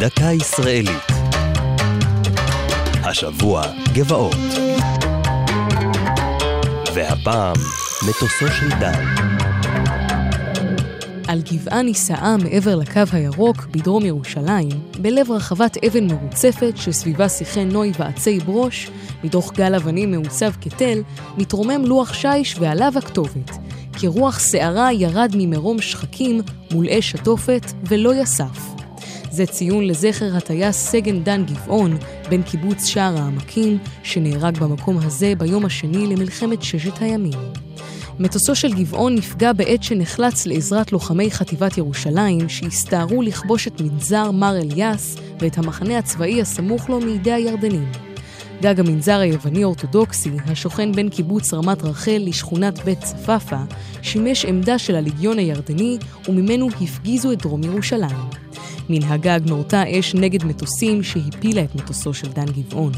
דקה ישראלית. השבוע גבעות. והפעם מטוסו של דן. על גבעה נישאה מעבר לקו הירוק בדרום ירושלים, בלב רחבת אבן מרוצפת שסביבה שיחי נוי ועצי ברוש, מתוך גל אבנים מעוצב כתל, מתרומם לוח שיש ועליו הכתובת. כרוח שערה ירד ממרום שחקים מול אש התופת ולא יסף. זה ציון לזכר הטייס סגן דן גבעון, בן קיבוץ שער העמקים, שנהרג במקום הזה ביום השני למלחמת ששת הימים. מטוסו של גבעון נפגע בעת שנחלץ לעזרת לוחמי חטיבת ירושלים, שהסתערו לכבוש את מנזר מר אליאס ואת המחנה הצבאי הסמוך לו מידי הירדנים. גג המנזר היווני-אורתודוקסי, השוכן בין קיבוץ רמת רחל לשכונת בית צפאפא, שימש עמדה של הליגיון הירדני, וממנו הפגיזו את דרום ירושלים. מן הגג נורתה אש נגד מטוסים שהפילה את מטוסו של דן גבעון.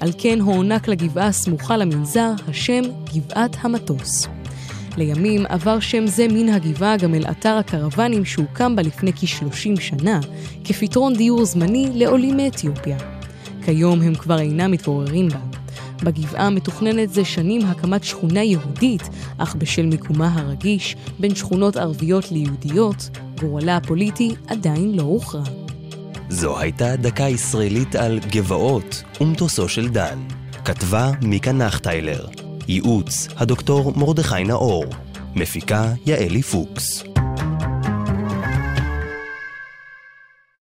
על כן הוענק לגבעה הסמוכה למנזר השם גבעת המטוס. לימים עבר שם זה מן הגבעה גם אל אתר הקרוונים שהוקם בה לפני כ-30 שנה, כפתרון דיור זמני לעולים מאתיופיה. כיום הם כבר אינם מתגוררים בה. בגבעה מתוכננת זה שנים הקמת שכונה יהודית, אך בשל מיקומה הרגיש בין שכונות ערביות ליהודיות, גורלה הפוליטי עדיין לא הוכרע. זו הייתה דקה ישראלית על גבעות ומטוסו של דן. כתבה מיקה נחטיילר. ייעוץ הדוקטור מרדכי נאור. מפיקה יעלי פוקס.